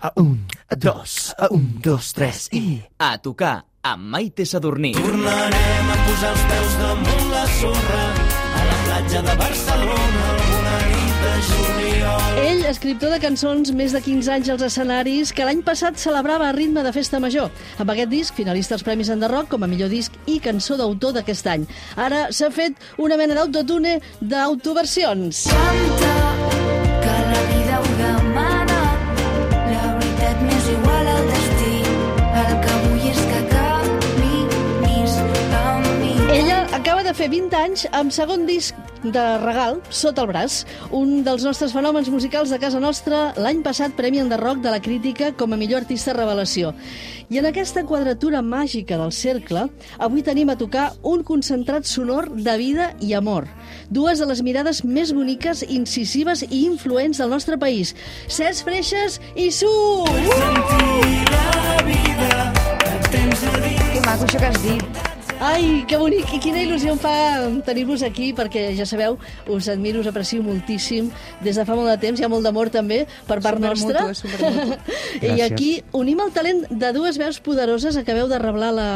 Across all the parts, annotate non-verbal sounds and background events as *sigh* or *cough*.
A un, a dos, a un, dos, tres i... A tocar amb Maite Sadurní. Tornarem a posar els peus damunt la sorra a la platja de Barcelona alguna nit de juliol. Ell, escriptor de cançons més de 15 anys als escenaris, que l'any passat celebrava a ritme de festa major. Amb aquest disc, finalista als Premis Enderroc com a millor disc i cançó d'autor d'aquest any. Ara s'ha fet una mena d'autotune d'autoversions. Canta, de fer 20 anys amb segon disc de regal, sota el braç. Un dels nostres fenòmens musicals de casa nostra, l'any passat Premi Enderroc de la crítica com a millor artista revelació. I en aquesta quadratura màgica del cercle, avui tenim a tocar un concentrat sonor de vida i amor. Dues de les mirades més boniques, incisives i influents del nostre país. Cesc Freixes i Su! Sentir la vida dins. Que maco això que has dit. Ai, que bonic i quina il·lusió em fa tenir-vos aquí perquè ja sabeu, us admiro, us aprecio moltíssim. Des de fa molt de temps, hi ha molt d'amor també per part nostra. Supermutu, supermutu. *laughs* I aquí unim el talent de dues veus poderoses, acabeu de revelar la,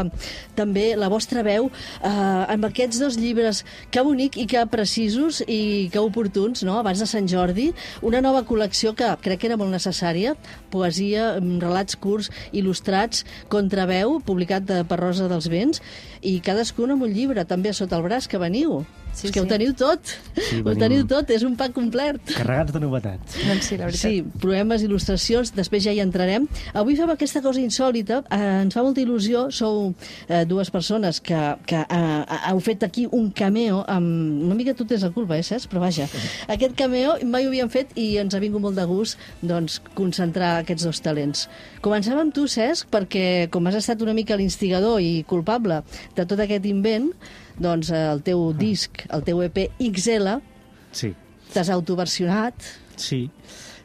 també la vostra veu eh, amb aquests dos llibres. Que bonic i que precisos i que oportuns, no? abans de Sant Jordi, una nova col·lecció que crec que era molt necessària, poesia, mm, relats curts, il·lustrats, contraveu, publicat de, per Rosa dels Vents, i cadascun amb un llibre, també sota el braç, que veniu. Sí, és que sí. ho teniu tot. Sí, ho teniu tot, és un pack complet. Carregats de novetats. Doncs sí, la veritat. Sí, poemes, il·lustracions, després ja hi entrarem. Avui fem aquesta cosa insòlita, eh, ens fa molta il·lusió, sou eh, dues persones que, que eh, heu fet aquí un cameo, amb... una mica tu tens la culpa, eh, Cesc? Però vaja, *laughs* aquest cameo mai ho havíem fet i ens ha vingut molt de gust doncs, concentrar aquests dos talents. Comencem amb tu, Cesc, perquè com has estat una mica l'instigador i culpable de tot aquest invent, doncs eh, el teu disc, el teu EP XL, Sí, t'has autoversionat, sí.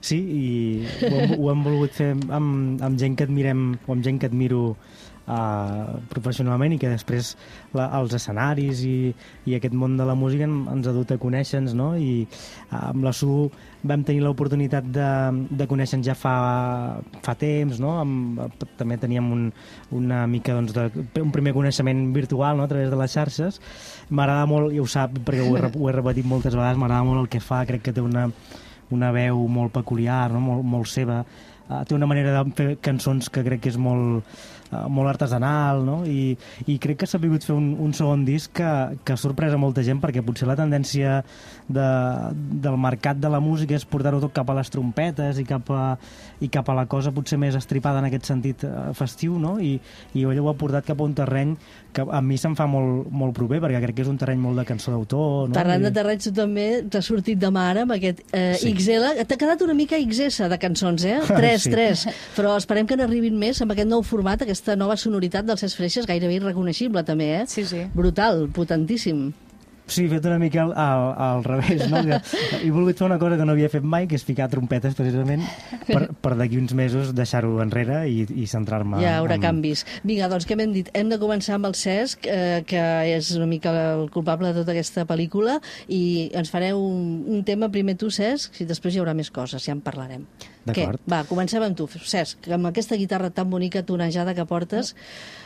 Sí, i ho hem, ho hem volgut fer amb, amb gent que admirem, o amb gent que admiro uh, professionalment i que després la, els escenaris i, i aquest món de la música en, ens ha dut a conèixer-nos, no? I uh, amb la Su vam tenir l'oportunitat de, de conèixer-nos ja fa, fa temps, no? Amb, també teníem un, una mica doncs, de, un primer coneixement virtual no? a través de les xarxes. M'agrada molt, i ho sap perquè ho he, ho he repetit moltes vegades, m'agrada molt el que fa, crec que té una, una veu molt peculiar, no? molt, molt seva. Uh, té una manera de fer cançons que crec que és molt, molt artesanal, no? I, i crec que s'ha pogut fer un, un segon disc que, que ha sorprès a molta gent perquè potser la tendència de, del mercat de la música és portar-ho tot cap a les trompetes i cap a, i cap a la cosa potser més estripada en aquest sentit uh, festiu, no? I, i ella ho ha portat cap a un terreny que a mi se'm fa molt, molt proper perquè crec que és un terreny molt de cançó d'autor, no? Parlant de terrenys, tu també t'has sortit de mare amb aquest eh, Sí. XL. T'ha quedat una mica XS de cançons, eh? *laughs* Tres, Sí. tres. Però esperem que n'arribin més amb aquest nou format, aquesta nova sonoritat dels Cesc Freixes, gairebé irreconeixible també, eh? Sí, sí. Brutal, potentíssim. Sí, he fet una mica al, al, al revés, no? Que he volgut fer una cosa que no havia fet mai, que és ficar trompetes, precisament, per, per d'aquí uns mesos deixar-ho enrere i, i centrar-me... Ja haurà en- canvis. Vinga, doncs què m'hem dit? Hem de començar amb el Cesc, eh, que és una mica el culpable de tota aquesta pel·lícula, i ens fareu un, un tema primer tu, Cesc, i després hi haurà més coses, ja en parlarem. D'acord. Va, comencem amb tu, Cesc, amb aquesta guitarra tan bonica, tonejada que portes.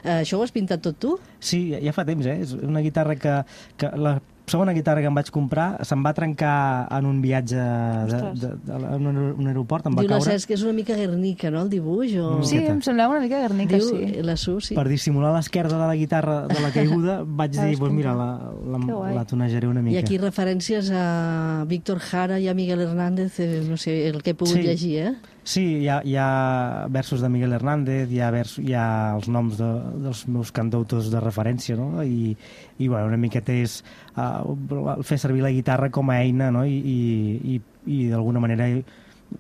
Eh, això ho has pintat tot tu? Sí, ja fa temps, eh? És una guitarra que... que la segona guitarra que em vaig comprar se'm va trencar en un viatge de, de, de, en un, aeroport, em va Diu caure... Cesc que és una mica Guernica, no, el dibuix? O... Mm. Sí, miqueta. em semblava una mica Guernica, Diu sí. la Su, sí. Per dissimular l'esquerda de la guitarra de la caiguda *laughs* vaig dir, pues mira, la, la, la tonejaré una I mica. aquí referències a Víctor Jara i a Miguel Hernández, eh, no sé, el que he pogut Sí. llegir, eh? Sí, hi ha, hi ha versos de Miguel Hernández, hi ha, vers, hi ha els noms de, dels meus cantautors de referència, no? I, i bueno, una miqueta és uh, fer servir la guitarra com a eina, no? I, i, i, i d'alguna manera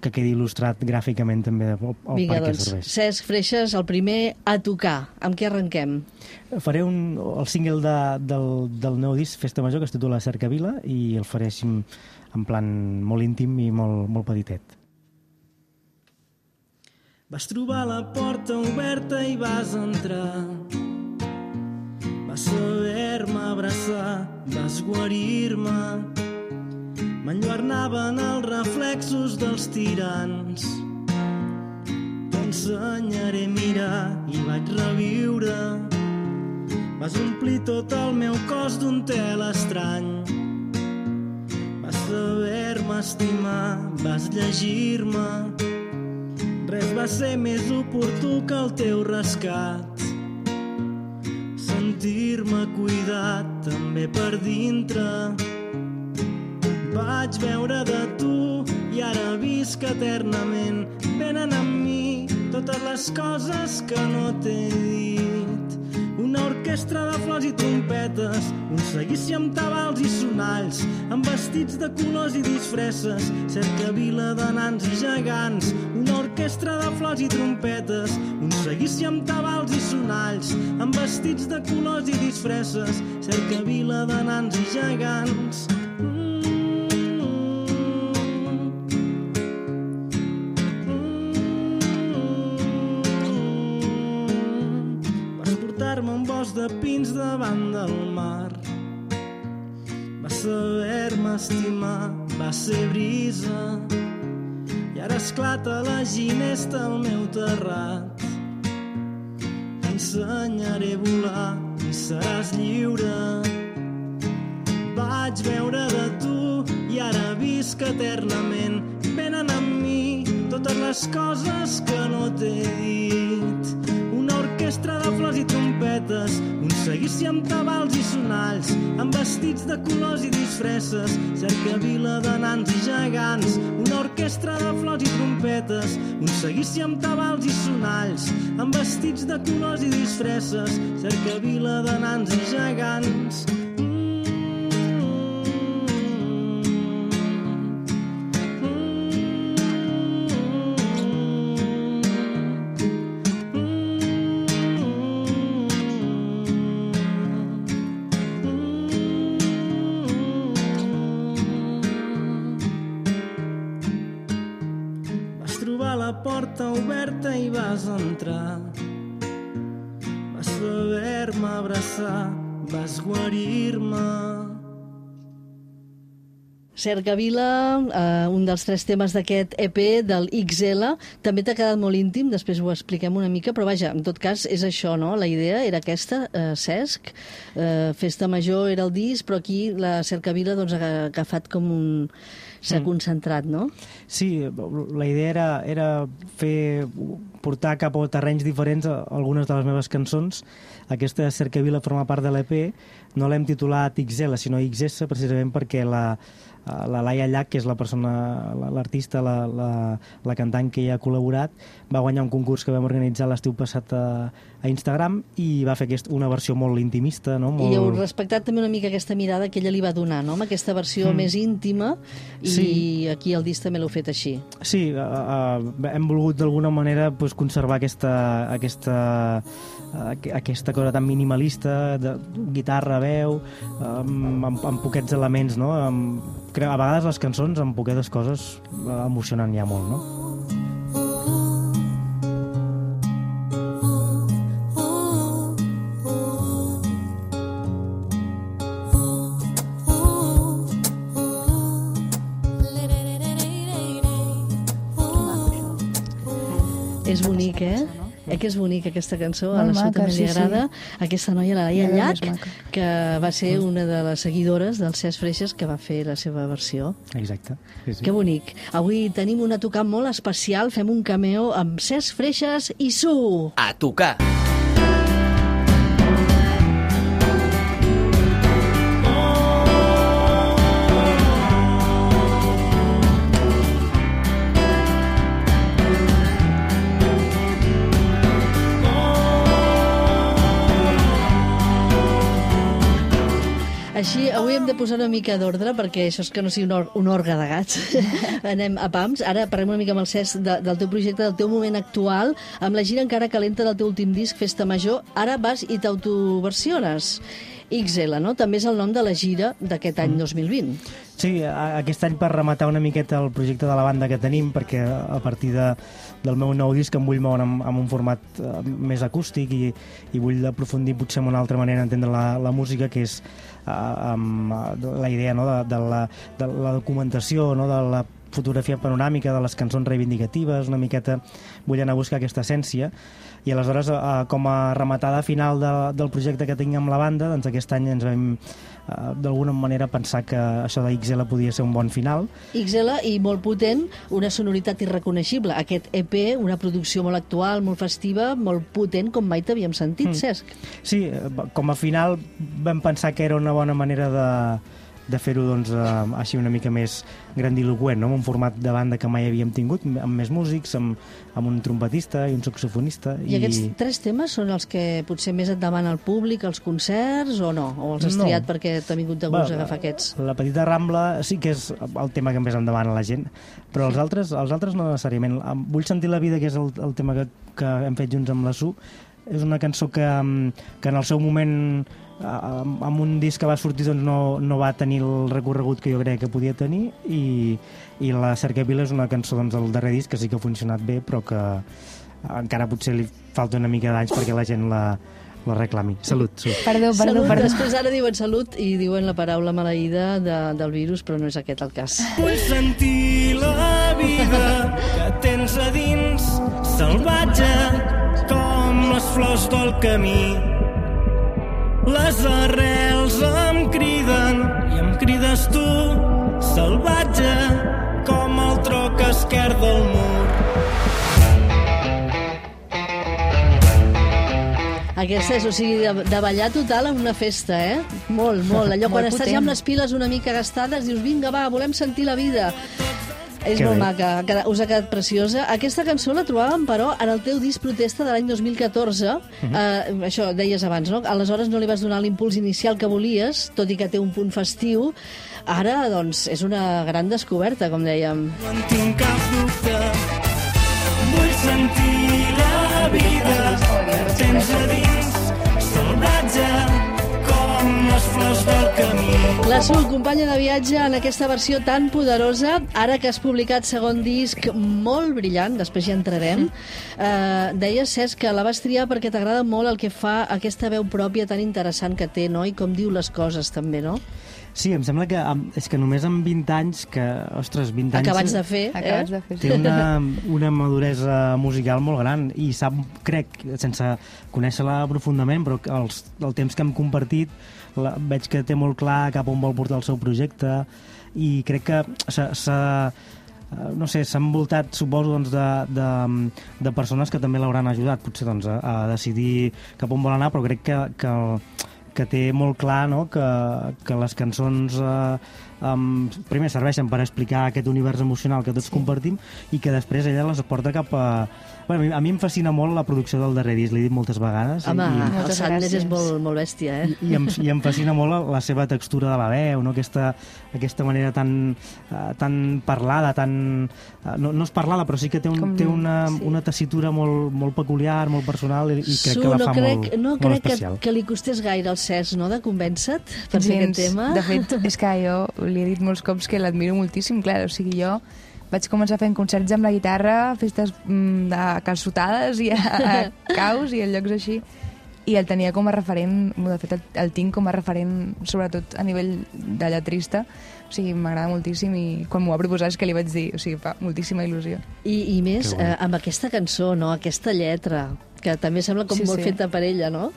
que quedi il·lustrat gràficament també el, el Vinga, per què doncs, serveix. Cesc Freixes, el primer a tocar. Amb què arrenquem? Faré un, el single de, del, del nou disc Festa Major, que es titula Cercavila, i el faré així en plan molt íntim i molt, molt petitet. Vas trobar la porta oberta i vas entrar. Vas saber-me abraçar, vas guarir-me. M'enlluernaven els reflexos dels tirants. T'ensenyaré a mirar i vaig reviure. Vas omplir tot el meu cos d'un tel estrany. Vas saber-me estimar, vas llegir-me. Res va ser més oportú que el teu rescat. Sentir-me cuidat també per dintre. Vaig veure de tu i ara visc eternament. Venen amb mi totes les coses que no t'he dit. Una orquestra de flors i trompetes, un seguici amb tabals i sonalls, amb vestits de colors i disfresses, cercavila de nans i gegants. Orquestra de flors i trompetes, un seguici amb tabals i sonalls, amb vestits de colors i disfresses, cercavila de nans i gegants. Portar-me un bosc de pins davant del mar. Vas saber-me estimar, va ser brisa. Ara esclata la ginesta al meu terrat. T'ensenyaré a volar i seràs lliure. Vaig veure de tu i ara visc eternament. Venen amb mi totes les coses que no t'he dit. Orquestra de flors i trompetes, un seguici amb tabals i sonalls, amb vestits de colors i disfresses, cercavila de nans i gegants. Una orquestra de flors i trompetes, un seguici amb tabals i sonalls, amb vestits de colors i disfresses, cercavila de nans i gegants. Abraçar, vas guarir-me. Cercavila, eh, un dels tres temes d'aquest EP del XL, també t'ha quedat molt íntim, després ho expliquem una mica, però vaja, en tot cas és això, no? La idea era aquesta, eh, Cesc, eh, Festa Major era el disc, però aquí la Cercavila doncs, ha agafat com un... s'ha concentrat, no? Sí, la idea era, era fer, portar cap a terrenys diferents a- algunes de les meves cançons. Aquesta Cercavila forma part de l'EP. No l'hem titulat XL, sinó XS, precisament perquè la, la Laia Llach, que és la persona, la- l'artista, la, la, la cantant que hi ha col·laborat, va guanyar un concurs que vam organitzar l'estiu passat a, a Instagram i va fer aquest, una versió molt intimista, no? Molt... I heu respectat també una mica aquesta mirada que ella li va donar, no? Amb aquesta versió més íntima, i Sí. aquí el disc també l'heu fet així. Sí, uh, uh, hem volgut d'alguna manera pues, conservar aquesta, aquesta, uh, aquesta cosa tan minimalista, de guitarra, veu, um, amb, amb poquets elements, no? Amb, a vegades les cançons amb poquetes coses uh, emocionen ja molt, no? Que és bonica aquesta cançó, a la li sí, sí. agrada. Aquesta noia, la Laia Llach, que va ser una de les seguidores del Cesc Freixes que va fer la seva versió. Exacte. Sí, sí. Que bonic. Avui tenim una tocant molt especial, fem un cameo amb Cesc Freixes i Su. A tocar. Així, avui hem de posar una mica d'ordre perquè això és que no sigui un, or un orgue de gats. *laughs* Anem a pams. Ara parlem una mica amb el Cesc de, del teu projecte, del teu moment actual, amb la gira encara calenta del teu últim disc, Festa Major. Ara vas i t'autoversiones. XL, no? També és el nom de la gira d'aquest any 2020. Sí, a- aquest any per rematar una miqueta el projecte de la banda que tenim, perquè a partir de, del meu nou disc em vull moure amb, amb un format eh, més acústic i, i vull aprofundir potser en una altra manera d'entendre la, la música, que és eh, amb eh, la idea no, de, de, la, de la documentació, no, de la fotografia panoràmica de les cançons reivindicatives, una miqueta vull anar a buscar aquesta essència, i aleshores, eh, com a rematada final de, del projecte que tinc amb la banda, doncs aquest any ens vam eh, d'alguna manera pensar que això de XL podia ser un bon final, XL i molt potent, una sonoritat irreconeixible. Aquest EP, una producció molt actual, molt festiva, molt potent, com mai t'havíem sentit, mm. Cesc. Sí, eh, com a final vam pensar que era una bona manera de, de fer-ho doncs, eh, així una mica més grandiloquent, no? amb un format de banda que mai havíem tingut, amb més músics, amb, amb un trompetista i un saxofonista. I... I aquests tres temes són els que potser més et demana el públic, els concerts, o no? O els has No. triat perquè t'ha vingut de gust Va, agafar aquests? La petita Rambla sí que és el tema que més em demana la gent, però els altres, els altres no necessàriament. Vull sentir la vida, que és el, el tema que, que hem fet junts amb la Su, és una cançó que, em, que en el seu moment amb amb un disc que va sortir doncs no, no va tenir el recorregut que jo crec que podia tenir i, i la Cercavila és una cançó doncs, del darrer disc que sí que ha funcionat bé però que encara potser li falta una mica d'anys perquè la gent la, la reclami. Salut, Su. Perdó, perdó, salut, perdó. després ara diuen salut i diuen la paraula maleïda de, del virus, però no és aquest el cas. Vull sentir la vida que tens a dins, salvatge com les flors del camí. Les arrels em criden i em crides tu, salvatge com el tro que esquerda el mur. Aquesta és, o sigui, de, de ballar total en una festa, eh? Molt, molt. Allò *laughs* quan Molt estàs potent. ja amb les piles una mica gastades, dius, vinga, va, volem sentir la vida. És Que molt bé. maca, quedat- us ha quedat preciosa. Aquesta cançó la trobàvem, però, en el teu disc Protesta de l'any 2014. Mhm. eh, això deies abans, no? Aleshores no li vas donar l'impuls inicial que volies, tot i que té un punt festiu. Ara, doncs, és una gran descoberta, com dèiem. No en tinc cap dubte. Vull sentir la vida que tens La Sul, companya de viatge en aquesta versió tan poderosa, ara que has publicat segon disc molt brillant, després hi entrarem, eh, deies, Cesc, que la vas triar perquè t'agrada molt el que fa aquesta veu pròpia tan interessant que té, no? I com diu les coses, també, no? Sí, em sembla que amb, és que només amb 20 anys, que, ostres, 20 anys... Acabats de fer, eh? de fer... té una, una maduresa musical molt gran i sap, crec, sense conèixer-la profundament, però els, el temps que hem compartit la, veig que té molt clar cap on vol portar el seu projecte i crec que s'ha eh, no sé, s'ha envoltat, suposo, doncs, de, de, de persones que també l'hauran ajudat, potser, doncs, a, a decidir cap on vol anar, però crec que, que, que té molt clar no? que, que les cançons eh, um, primer serveixen per explicar aquest univers emocional que tots sí. compartim i que després ella les porta cap a... Bueno, a mi- em fascina molt la producció del darrer disc, l'he dit moltes vegades. Home, i, el Moltes Sanders és molt, molt bèstia, eh? i, em, i em fascina molt la, la seva textura de la veu, no? aquesta, aquesta manera tan, uh, tan parlada, tan... Uh, no, no és parlada, però sí que té, un, Com- té una, sí. una tessitura molt, molt peculiar, molt personal, i, i crec Su, que la no fa crec, molt, no molt crec que, especial. que li costés gaire al Cesc, no?, de convèncer-te per fer aquest Gens. tema. De fet, és que jo li he dit molts cops que l'admiro moltíssim, clar, o sigui, jo vaig començar fent concerts amb la guitarra, festes mm, de calçotades i a, a *laughs* caus i a llocs així, i el tenia com a referent, de fet el, el tinc com a referent sobretot a nivell de lletrista, o sigui, m'agrada moltíssim i quan m'ho va proposar és que li vaig dir, o sigui, fa moltíssima il·lusió. I, i més, eh, amb aquesta cançó, no?, aquesta lletra, que també sembla com Sí, molt sí. feta per ella, no?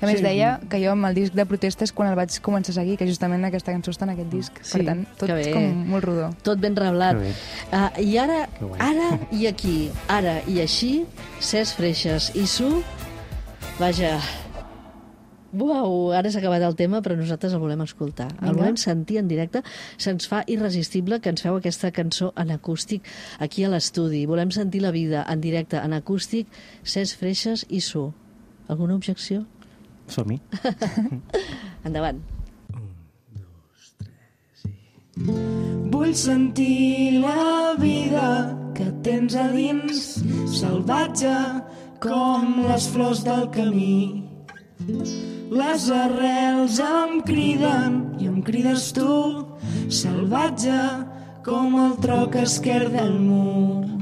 A més, Sí. deia que jo amb el disc de protestes quan el vaig començar a seguir, que justament aquesta cançó està en aquest disc. Sí, per tant, tot com molt rodó. Tot ben reblat. Uh, I ara, ara i aquí, ara i així, Cesc Freixes i Su, vaja, Uau, ara s'ha acabat el tema, però nosaltres el volem escoltar. El Vinga. volem sentir en directe. Se'ns fa irresistible que ens feu aquesta cançó en acústic aquí a l'estudi. Volem sentir la vida en directe, en acústic, Cesc Freixes i Su. Alguna objecció? Som-hi. *laughs* Endavant. Vull sentir la vida que tens a dins, salvatge com les flors del camí. Les arrels em criden i em crides tu, salvatge com el tro que esquerda el mur.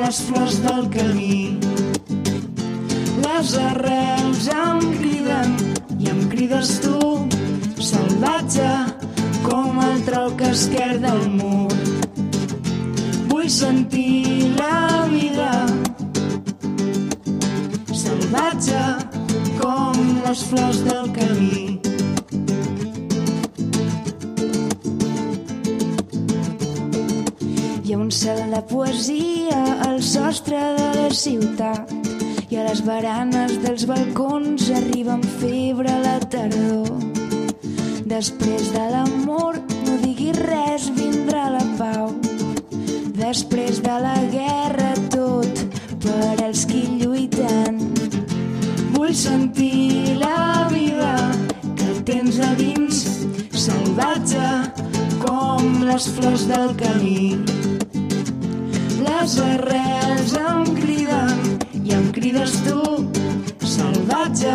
Les flors del camí. Les arrels em criden i em crides tu, salvatge com el trau que esquerda el mur. Vull sentir la vida salvatge com les flors del camí. Cel de poesia al sostre de la ciutat i a les baranes dels balcons arriba amb febre la tardor. Després de l'amor, no diguis res, vindrà la pau. Després de la guerra, tot per als qui lluiten. Vull sentir la vida que tens a dins, salvatge com les flors del camí. Les arrels em criden i em crides tu, salvatge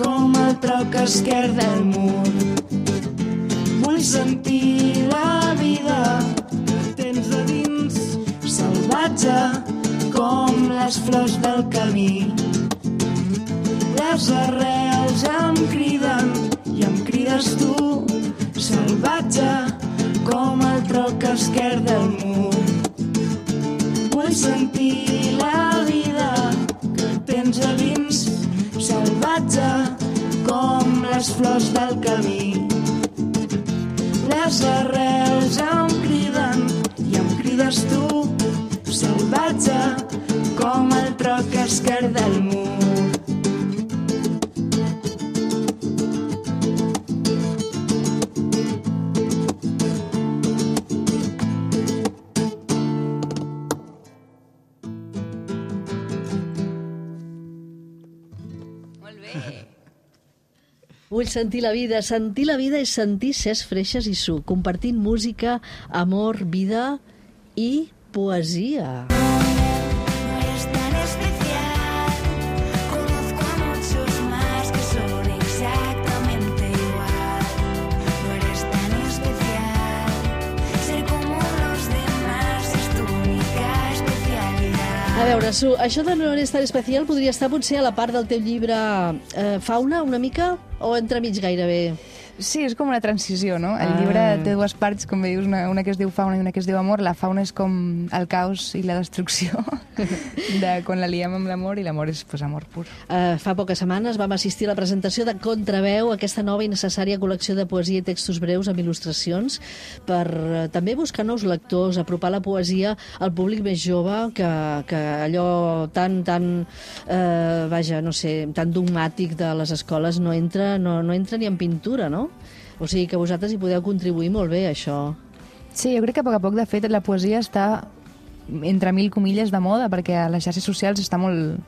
com el troc esquerda del mur. Vull sentir la vida tens a dins, salvatge com les flors del camí. Les arrels em criden i em crides tu, salvatge com el troc esquerda del mur. Vull sentir la vida que tens a dins, salvatge com les flors del camí. Les arrels em criden i em crides tu, salvatge com el troc esquerda del mur. Vull sentir la vida. Sentir la vida és sentir Cesc Freixes i Su, compartint música, amor, vida i poesia. No A veure, Su, això de no eres tan especial podria estar potser a la part del teu llibre eh, Fauna, una mica, o entremig gairebé? Sí, és com una transició, no? El Ah. llibre té dues parts, com bé dius, una, una que es diu fauna i una que es diu amor. La fauna és com el caos i la destrucció *laughs* de quan la liem amb l'amor i l'amor és pues, amor pur. Uh, fa poques setmanes vam assistir a la presentació de Contraveu, aquesta nova i necessària col·lecció de poesia i textos breus amb il·lustracions per uh, també buscar nous lectors, apropar la poesia al públic més jove que, que allò tan, tan uh, vaja, no sé, tan dogmàtic de les escoles no entra, no, no entra ni en pintura, no? O sigui que vosaltres hi podeu contribuir molt bé això. Sí, jo crec que a poc a poc, de fet, la poesia està entre mil comilles de moda, perquè a les xarxes socials està molt,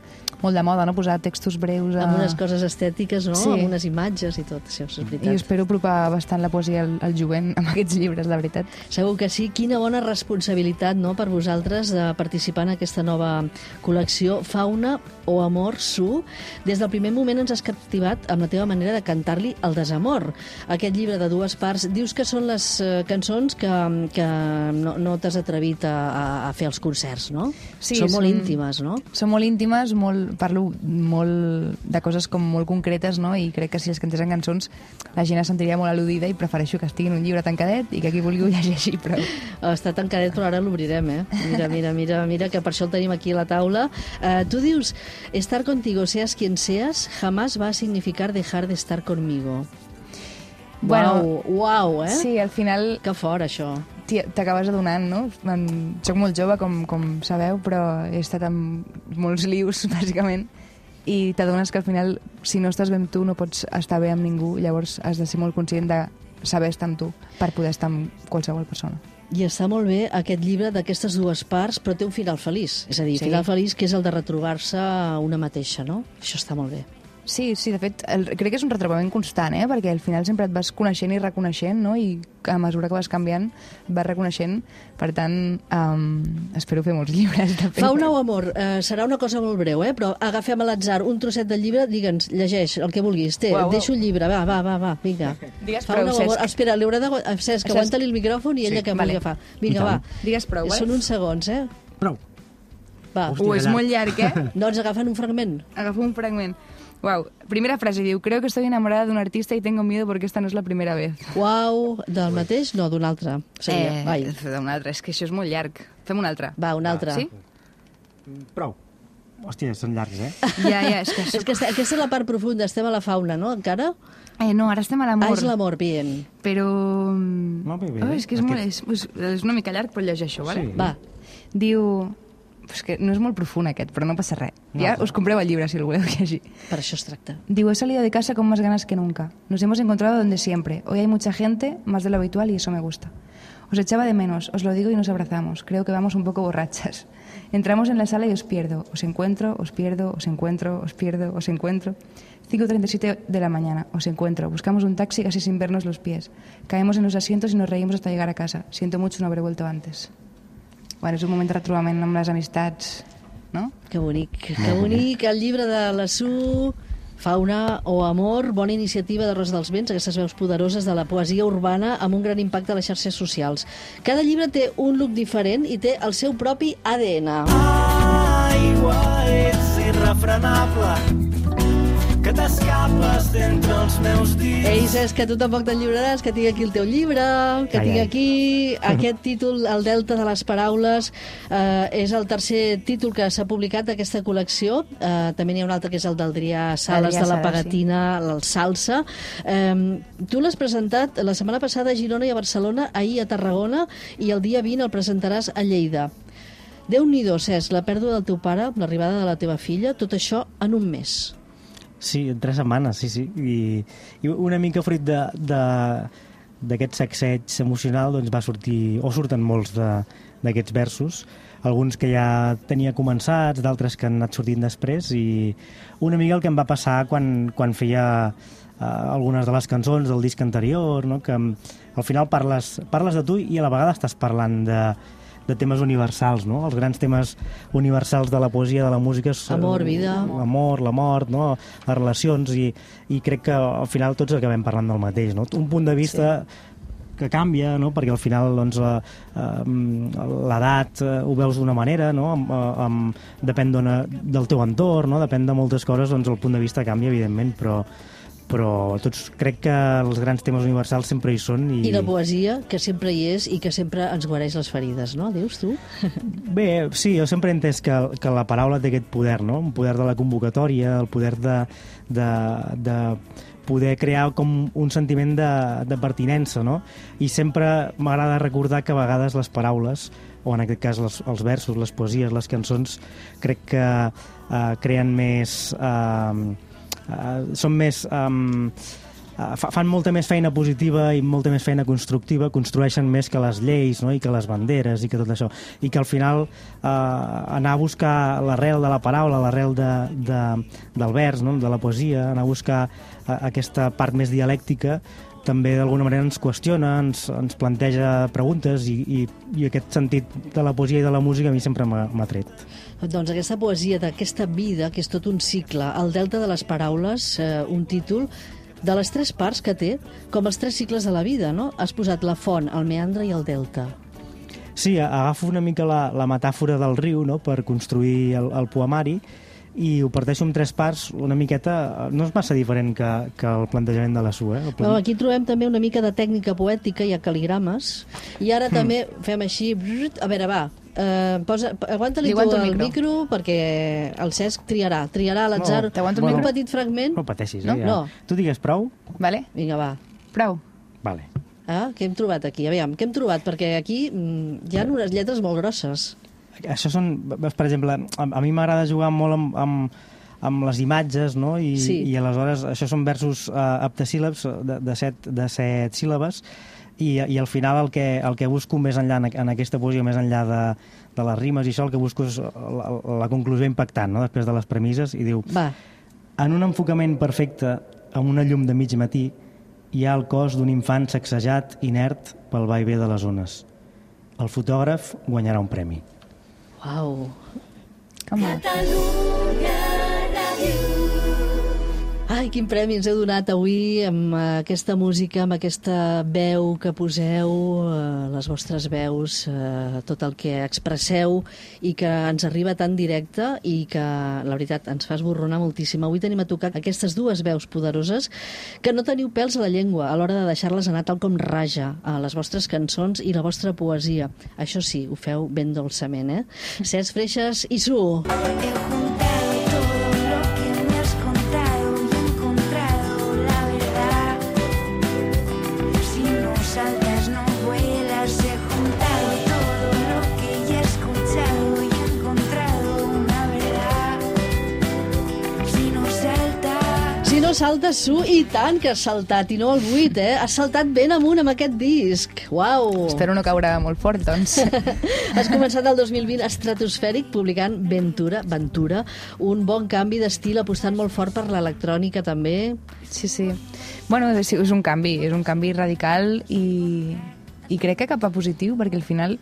molt de moda, no?, posar textos breus... A... Amb unes coses estètiques, no? Sí. Amb unes imatges i tot, això és I veritat. espero apropar bastant la poesia al, al jovent amb aquests llibres, la veritat. Segur que sí. Quina bona responsabilitat no, per vosaltres de participar en aquesta nova col·lecció Fauna o Amor Su. Des del primer moment ens has captivat amb la teva manera de cantar-li el desamor. Aquest llibre de dues parts, dius que són les eh, cançons que, que no, no t'has atrevit a, a, a fer als concerts, no? Sí, són molt són- íntimes, no? Són molt íntimes, molt, parlo molt de coses com molt concretes, no? I crec que si les cantés en cançons la gent es sentiria molt al·ludida i prefereixo que estigui en un llibre tancadet i que qui vulgui ho llegeixi, *laughs* però... Està tancadet, però ara l'obrirem, eh? Mira, mira, mira, mira, que per això el tenim aquí a la taula. Uh, tu dius, estar contigo, seas quien seas, jamás va a significar dejar de estar conmigo. Bueno, uau, uau, eh? Sí, al final Que fort, això. T'acabes adonant, no? En, soc molt jove, com, com sabeu, però he estat amb molts lius, *laughs* bàsicament, i t'adones que al final, si no estàs bé amb tu, no pots estar bé amb ningú, llavors has de ser molt conscient de saber estar amb tu per poder estar amb qualsevol persona. I està molt bé aquest llibre d'aquestes dues parts, però té un final feliç. És a dir, Sí. final feliç que és el de retrobar-se una mateixa, no? Això està molt bé. Sí, sí, de fet, el, crec que és un retrobament constant, eh? perquè al final sempre et vas coneixent i reconeixent, no? i a mesura que vas canviant et vas reconeixent. Per tant, um, espero fer molts *laughs* llibres. De fet. Fauna o amor, eh, serà una cosa molt breu, eh? però agafem a l'atzar un trosset del llibre, digue'ns, llegeix el que vulguis. Té, Uau, et uau. deixo el llibre, va, va, va, va vinga. Digues Fauna prou, o amor. Cesc. Espera, li haurà de... Cesc, Cesc. aguanta-li el micròfon i ella Sí, que vale. vulgui agafar. Vinga, va. Digues prou, eh? Són uns segons, eh? Prou. Va. Hòstia, Uh, és llarg. molt llarg, eh? *laughs* Doncs agafen un fragment. Agafo un fragment. Wow. Primera frase diu, creo que estoy enamorada de un artista y tengo miedo porque esta no es la primera vez. Uau, del mateix? No, d'un altre. Seria. Vai. un altre, és que això és molt llarg. Fem un altre. Va, un altre. Sí? Prou. Hòstia, són llargs, eh? Ja, ja, és que... *laughs* És que aquesta és la part profunda, estem a la fauna, no, encara? Eh, no, ara estem a Ah, l'amor. és l'amor, bien. Però... No, bé, bé. Oh, és que és, Aquest- molt, és, és, és una mica llarg, però llegeixo, vale? Sí. Va, Diu... És que no és molt profund aquest, però no passa res. No. Ja us compreu el llibre si el voleu llegir. per això es tracta. Digo, he salido de casa con más ganas que nunca. Nos hemos encontrado donde siempre. Hoy hay mucha gente, más de lo habitual, y eso me gusta. Os echaba de menos, os lo digo y nos abrazamos. Creo que vamos un poco borrachas. Entramos en la sala y os pierdo. Os encuentro, os pierdo, os encuentro, os pierdo, os encuentro. 5.37 de la mañana, os encuentro. Buscamos un taxi casi sin vernos los pies. Caemos en los asientos y nos reímos hasta llegar a casa. Siento mucho no haber vuelto antes. Bueno, és un moment de retrobament amb les amistats, no? Que bonic, que bonic. El llibre de la Su, Fauna o Amor, bona iniciativa de Rosa dels Vents, aquestes veus poderoses de la poesia urbana amb un gran impacte a les xarxes socials. Cada llibre té un look diferent i té el seu propi ADN. Aigua, ets irrefrenable, que t'escapes d'entre els meus dits. Ei, Cesc, que tu tampoc te'n lliuraràs, que tinc aquí el teu llibre, que Ai, tinc ai. aquí aquest títol, El Delta de les Paraules, eh, és el tercer títol que s'ha publicat d'aquesta col·lecció. Eh, també n'hi ha un altre que és el d'Adrià Sales, Adrià de la Pagatina, el Salsa. Eh, tu l'has presentat la setmana passada a Girona i a Barcelona, ahir a Tarragona, i el dia 20 el presentaràs a Lleida. Déu-n'hi-do, Cesc, la pèrdua del teu pare, l'arribada de la teva filla, tot això en un mes. Sí, en tres setmanes, sí, sí. I, i una mica fruit de, de, d'aquest sacseig emocional doncs va sortir, o surten molts d'aquests versos, alguns que ja tenia començats, d'altres que han anat sortint després, i una mica el que em va passar quan, quan feia eh, algunes de les cançons del disc anterior, no? que al final parles, parles de tu i a la vegada estàs parlant de, de temes universals, no? Els grans temes universals de la poesia, de la música... és, eh, Amor, vida. L'amor, la mort, no? les relacions, i, i crec que al final tots acabem parlant del mateix, no? Un punt de vista sí. que canvia, no? perquè al final doncs, la- eh, l'edat eh, ho veus d'una manera, no? Amb, eh, amb, depèn del teu entorn, no? depèn de moltes coses, doncs el punt de vista canvia, evidentment, però, però tots crec que els grans temes universals sempre hi són. I, I la poesia, que sempre hi és i que sempre ens guareix les ferides, no? Dius tu? *laughs* Bé, sí, jo sempre he entès que, que la paraula té aquest poder, no? Un poder de la convocatòria, el poder de, de, de poder crear com un sentiment de, de pertinença, no? I sempre m'agrada recordar que a vegades les paraules, o en aquest cas les, els versos, les poesies, les cançons, crec que eh, creen més... Eh, eh, són més... Fa- fan molta més feina positiva i molta més feina constructiva, construeixen més que les lleis no? i que les banderes i que tot això. I que al final eh, anar a buscar l'arrel de la paraula, l'arrel de, de, del vers, no? de la poesia, anar a buscar eh, aquesta part més dialèctica també d'alguna manera ens qüestiona, ens, ens planteja preguntes i, i, i aquest sentit de la poesia i de la música a mi sempre m'ha tret. Doncs aquesta poesia d'aquesta vida, que és tot un cicle, el delta de les paraules, eh, un títol, de les tres parts que té, com els tres cicles de la vida, no? Has posat la font, el meandre i el delta. Sí, agafo una mica la, la metàfora del riu no? per construir el, el poemari i ho parteixo en tres parts una miqueta, no és massa diferent que, que el plantejament de la SUA. Eh? El Però aquí trobem també una mica de tècnica poètica, hi ha caligrames, i ara també fem així... A veure, va, eh, posa, aguanta-li Li tu el el micro. micro. perquè el Cesc triarà, triarà a l'atzar No, t'aguanto el un petit fragment. No pateixis, No? eh? Ja. No. Tu digues prou? Vale? Vinga, va. Prou. Vale. Ah, què hem trobat aquí? Aviam, què hem trobat? Perquè aquí mm, hi ha unes lletres molt grosses. Això són, veus, per exemple, a, a mi m'agrada jugar molt amb, amb, amb les imatges, no? I, Sí. i aleshores això són versos uh, heptasíl·labs de, de, set, de set síl·labes i, i al final el que, el que busco més enllà en, en aquesta poesia, més enllà de, de les rimes i això, el que busco és la, la conclusió impactant, no? després de les premisses, i diu Va, En un enfocament perfecte, amb una llum de mig matí, hi ha el cos d'un infant sacsejat, inert, pel vaivé de les ones. El fotògraf guanyarà un premi. Uau. Home, Ai, quin premi ens heu donat avui amb eh, aquesta música, amb aquesta veu que poseu, eh, les vostres veus, eh, tot el que expresseu i que ens arriba tan directe i que, la veritat, ens fa esborronar moltíssim. Avui tenim a tocar aquestes dues veus poderoses que no teniu pèls a la llengua a l'hora de deixar-les anar tal com raja a les vostres cançons i la vostra poesia. Això sí, ho feu ben dolçament, eh? Cesc Freixas i Su. He saltes, Su, i tant que has saltat, i no el 8, eh? Has saltat ben amunt amb aquest disc. Uau! espero no caure molt fort, doncs. *laughs* Has començat el 2020 estratosfèric publicant Ventura, Ventura, un bon canvi d'estil apostant molt fort per l'electrònica també. Sí, sí. Bueno, és, és un canvi, és un canvi radical i, i crec que cap a positiu, perquè al final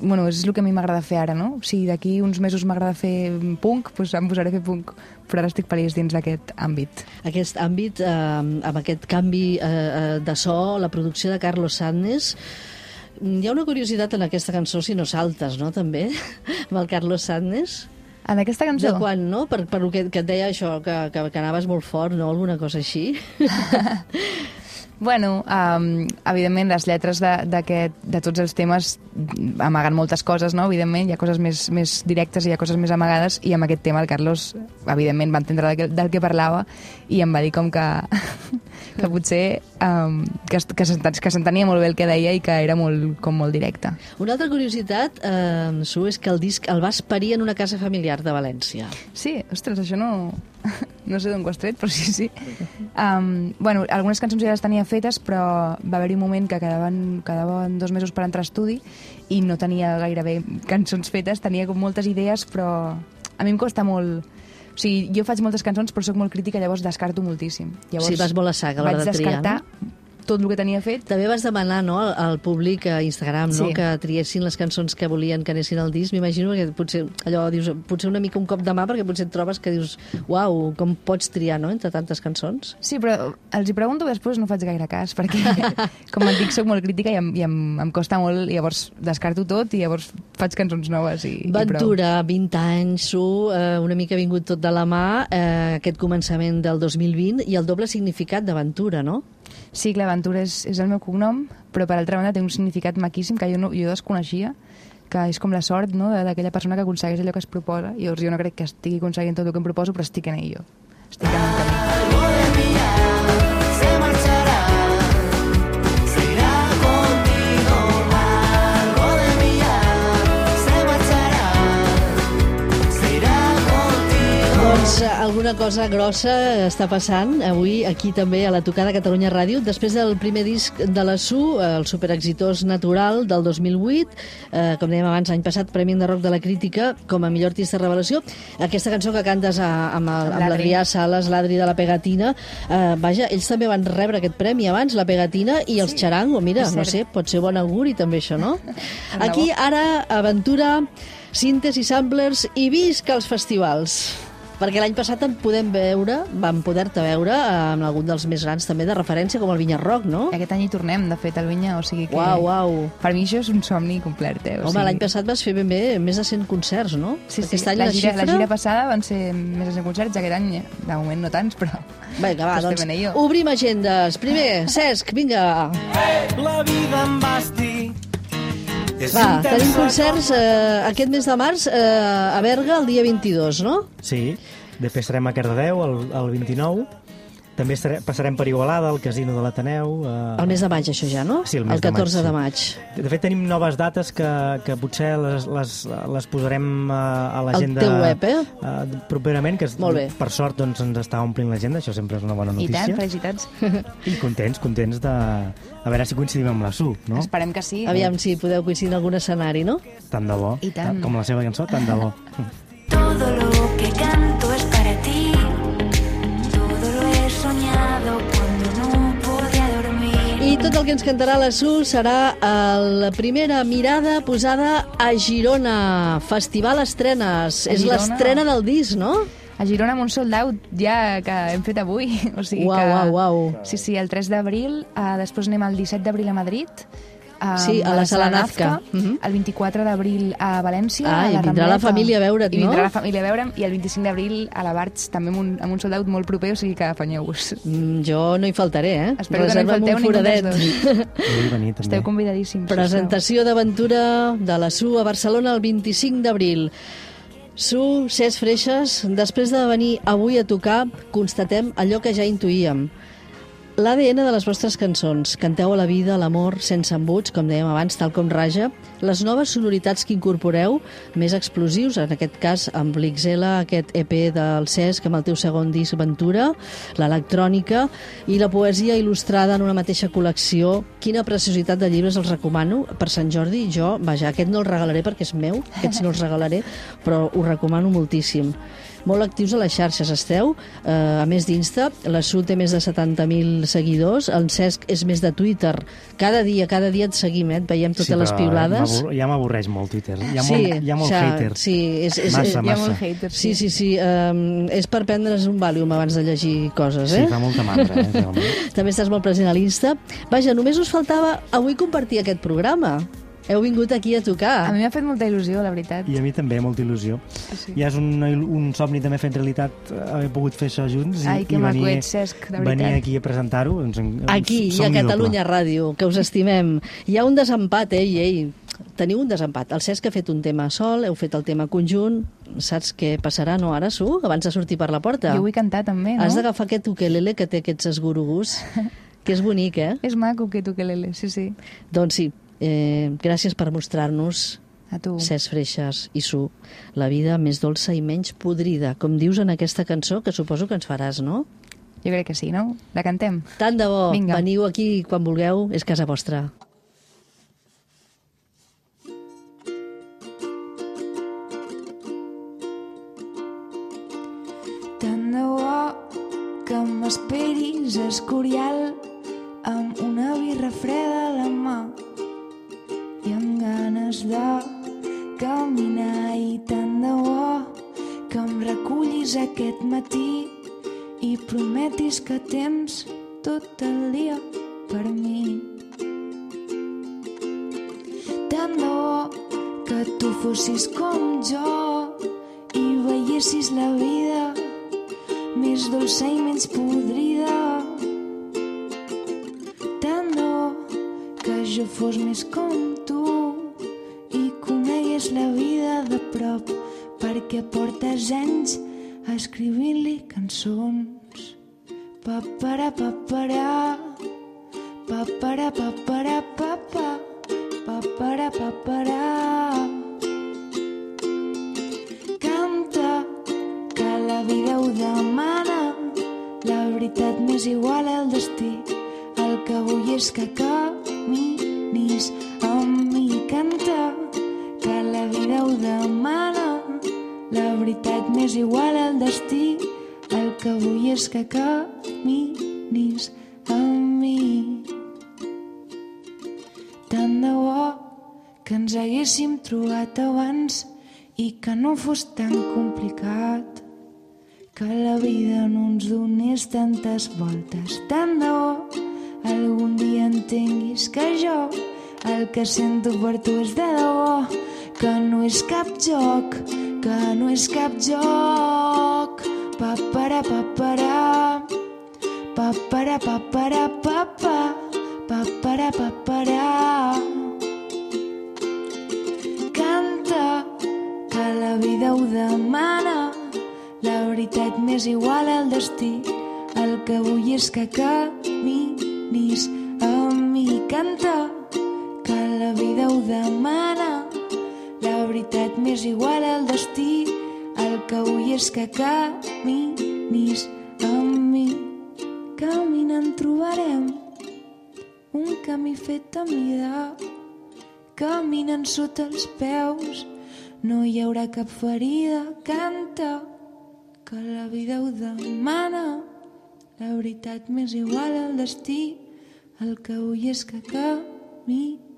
bueno, és el que a mi m'agrada fer ara, no? Si d'aquí uns mesos m'agrada fer punk, doncs em posaré a fer punk. Però ara estic feliç dins d'aquest àmbit. Aquest àmbit, eh, amb aquest canvi eh, eh, de so, la producció de Carlos Sadness, Mm, hi ha una curiositat en aquesta cançó, si no saltes, no, també, *laughs* amb el Carlos Sadness? En aquesta cançó? De quan, no? Per, per lo que, que et deia això, que, que, que anaves molt fort, no? Alguna cosa així? *laughs* Bueno, um, evidentment, les lletres de, de tots els temes amaguen moltes coses, no? Evidentment, hi ha coses més, més directes i hi ha coses més amagades, i amb aquest tema el Carlos, evidentment, va entendre del que, del que parlava i em va dir com que, que potser um, que, que, que s'entenia molt bé el que deia i que era molt, com molt directe. Una altra curiositat, eh, Su, és que el disc el vas parir en una casa familiar de València. Sí, ostres, això no... *laughs* No sé d'on ho has tret, però sí, sí. Um, bueno, algunes cançons ja les tenia fetes, però va haver-hi un moment que quedaven, quedaven dos mesos per entrar a estudi i no tenia gairebé cançons fetes, tenia com moltes idees, però a mi em costa molt... O sigui, jo faig moltes cançons, però sóc molt crítica, llavors descarto moltíssim. Llavors, Sí, vas molt a sac a l'hora vaig de triar, descartar tot el que tenia fet. També vas demanar no, al, al públic a Instagram no, Sí. que triessin les cançons que volien que anessin al disc. M'imagino que potser, allò, dius, potser una mica un cop de mà perquè potser et trobes que dius uau, com pots triar no, entre tantes cançons? Sí, però els hi pregunto després no faig gaire cas, perquè, *laughs* com et dic, soc molt crítica i em, i em, em costa molt, i llavors descarto tot i llavors faig cançons noves i, i. Ventura, 20 anys, Su, eh, una mica vingut tot de la mà, eh, aquest començament del 2020 i el doble significat d'aventura, no? Sí, clar, Ventura és, és el meu cognom, però per altra banda té un significat maquíssim que jo, no, jo desconeixia, que és com la sort no, d'aquella persona que aconsegueix allò que es proposa. I llavors jo no crec que estigui aconseguint tot el que em proposo, però estic en ello. Estic en un camí. Doncs alguna cosa grossa està passant avui aquí també a la tocada Catalunya Ràdio. Després del primer disc de la SU, el superexitós Natural del 2008, eh, com dèiem abans, l'any passat, Premi de Rock de la Crítica com a millor artista revelació. Aquesta cançó que cantes a, amb, el, amb L'Adri. l'Adrià Sales, l'Adri de la Pegatina, eh, vaja, ells també van rebre aquest premi abans, la Pegatina i els Charango. Mira, no sé, pot ser bon auguri també això, no? *laughs* De Aquí, ara, aventura, síntesi, samplers i visca els festivals. Perquè l'any passat en podem veure, vam poder-te veure amb algun dels més grans també de referència, com el Vinya Rock, no? Aquest any hi tornem, de fet, al Vinya, o sigui que... Uau, uau. Per mi això és un somni complet, eh? O Home, sigui... l'any passat vas fer ben bé més de 100 concerts, no? Sí, sí, Aquest any la, la, gira, xifra... la gira passada van ser més de 100 concerts, aquest any, eh, de moment no tants, però... Vinga, va, *laughs* doncs, obrim agendes. Primer, Cesc, vinga. La vida em basti. És Va, tenim concerts eh, aquest mes de març eh, a Berga el dia 22, no? Sí, després estarem a Cardedeu el, el 29, també estarem, passarem per Igualada, al Casino de l'Ateneu... Eh... El mes de maig, això ja, no? Sí, el mes el 14 de de maig, maig. De fet, tenim noves dates que, que potser les, les, les posarem a, a l'agenda... teu web, eh? eh, properament, que Molt bé. per sort doncs, ens està omplint l'agenda, això sempre és una bona I notícia. tant, felicitats. I contents, contents de... A veure si coincidim amb la SU, no? Esperem que sí. Aviam si podeu coincidir en algun escenari, no? Tant de bo. I tant. Com la seva cançó, tant de bo. Todo lo que canto es tot el que ens cantarà la Su serà la primera mirada posada a Girona. Festival Estrenes. A És Girona? l'estrena del disc, no? A Girona amb un sold out ja que hem fet avui. *laughs* O sigui Uau, que... uau, uau. Sí, sí, el 3 d'abril, uh, després anem el 17 d'abril a Madrid, um, Sí, a la Sala Nazca. Mhm. El 24 d'abril a València, Ah, a i la vindrà la Rambleta. família a veure't, I vindrà no? la família a veure'm, i el 25 d'abril a la Barts, també amb un, amb un sold out molt proper, o sigui que afanyeu-vos. Mm, jo no hi faltaré, eh? Espero que no hi Reserva'm falteu un ningú dels foradet. dos. *laughs* Vull venir, també. Esteu convidadíssims. Presentació d'aventura de la SU a Barcelona el 25 d'abril. SU, Cesc Freixes, després de venir avui a tocar, constatem allò que ja intuïem. L'ADN de les vostres cançons. Canteu a la vida, a l'amor, sense embuts, com dèiem abans, tal com raja. Les noves sonoritats que incorporeu, més explosius, en aquest cas amb l'Ixela, aquest EP del Cesc, amb el teu segon disc Ventura, l'electrònica i la poesia il·lustrada en una mateixa col·lecció. Quina preciositat de llibres els recomano. Per Sant Jordi, jo, vaja, aquest no el regalaré perquè és meu, aquests no els regalaré, però ho recomano moltíssim. Molt actius a les xarxes esteu, eh, a més d'Insta, la Su té més de 70.000 seguidors, el Cesc és més de Twitter. Cada dia, cada dia et seguim, eh? et veiem totes Sí, les piulades. Ja m'avorreix molt Twitter. Hi ha sí, molt, hi ha molt ja, hater. Sí, és, és, Massa, és, Hi ha massa. molt hater, Sí, sí, sí. Um, és per prendre's un Valium abans de llegir coses, Sí, eh? fa molta mandra, eh, realment. *laughs* També estàs molt present a l'Insta. Vaja, només us faltava avui compartir aquest programa. Heu vingut aquí a A tocar. mi m'ha fet molta il·lusió, la veritat. I a mi també, molta il·lusió. Sí. Ja és un, un somni també fet realitat eh, haver pogut fer això junts i, Ai, que i maco venir, ets, Cesc, de venir veritat. aquí a presentar-ho. Doncs, Aquí i a Catalunya doble. Ràdio, que us estimem. Hi ha un desempat, ei, ei. Teniu un desempat. El Cesc ha fet un tema sol, heu fet el tema conjunt. Saps què passarà, no, ara, Su? Abans de sortir per la porta. Jo vull cantar també, no? Has d'agafar aquest ukelele que té aquests esgurugús, que és bonic, eh? *laughs* És maco que tu que l'ele, sí, sí. Doncs sí, eh, gràcies per mostrar-nos A tu. Cesc Freixas i Su, la vida més dolça i menys podrida, com dius en aquesta cançó, que suposo que ens faràs, no? Jo crec que sí, no? La cantem. Tant de bo, Vinga. veniu aquí quan vulgueu, és casa vostra. Tant de bo que m'esperis a Escorial amb una birra freda a la mà i amb ganes de caminar i tant de bo que em recullis aquest matí i prometis que tens tot el dia per mi. Tant de bo que tu fossis com jo i veiessis la vida més dolça i menys podrida. Tant de bo que jo fos més com tu i conegués la vida de prop perquè portes anys escrivint-li cançons. Papara, papara, papara, papara, papa, papara, papara. Canta, que la vida ho demana, la veritat m'és igual al destí. El que vull és que caminis veritat m'és igual al destí. El que vull és que caminis amb mi. Tant de bo que ens haguéssim trobat abans i que no fos tan complicat que la vida no ens donés tantes voltes. Tant de bo algun dia entenguis que jo el que sento per tu és de debò, que no és cap joc, que no és cap joc. Papara, papara, papara, papara, papa, papara, papara. Canta, que la vida ho demana, la veritat m'és igual al destí. El que vull és que caminis amb mi. Canta, que la vida ho demana, veritat m'és igual al destí. El que vull és que caminis amb mi. Caminant trobarem un camí fet a mida. Caminant sota els peus, no hi haurà cap ferida. Canta, que la vida ho demana. La veritat m'és igual al destí. el que vull és que caminem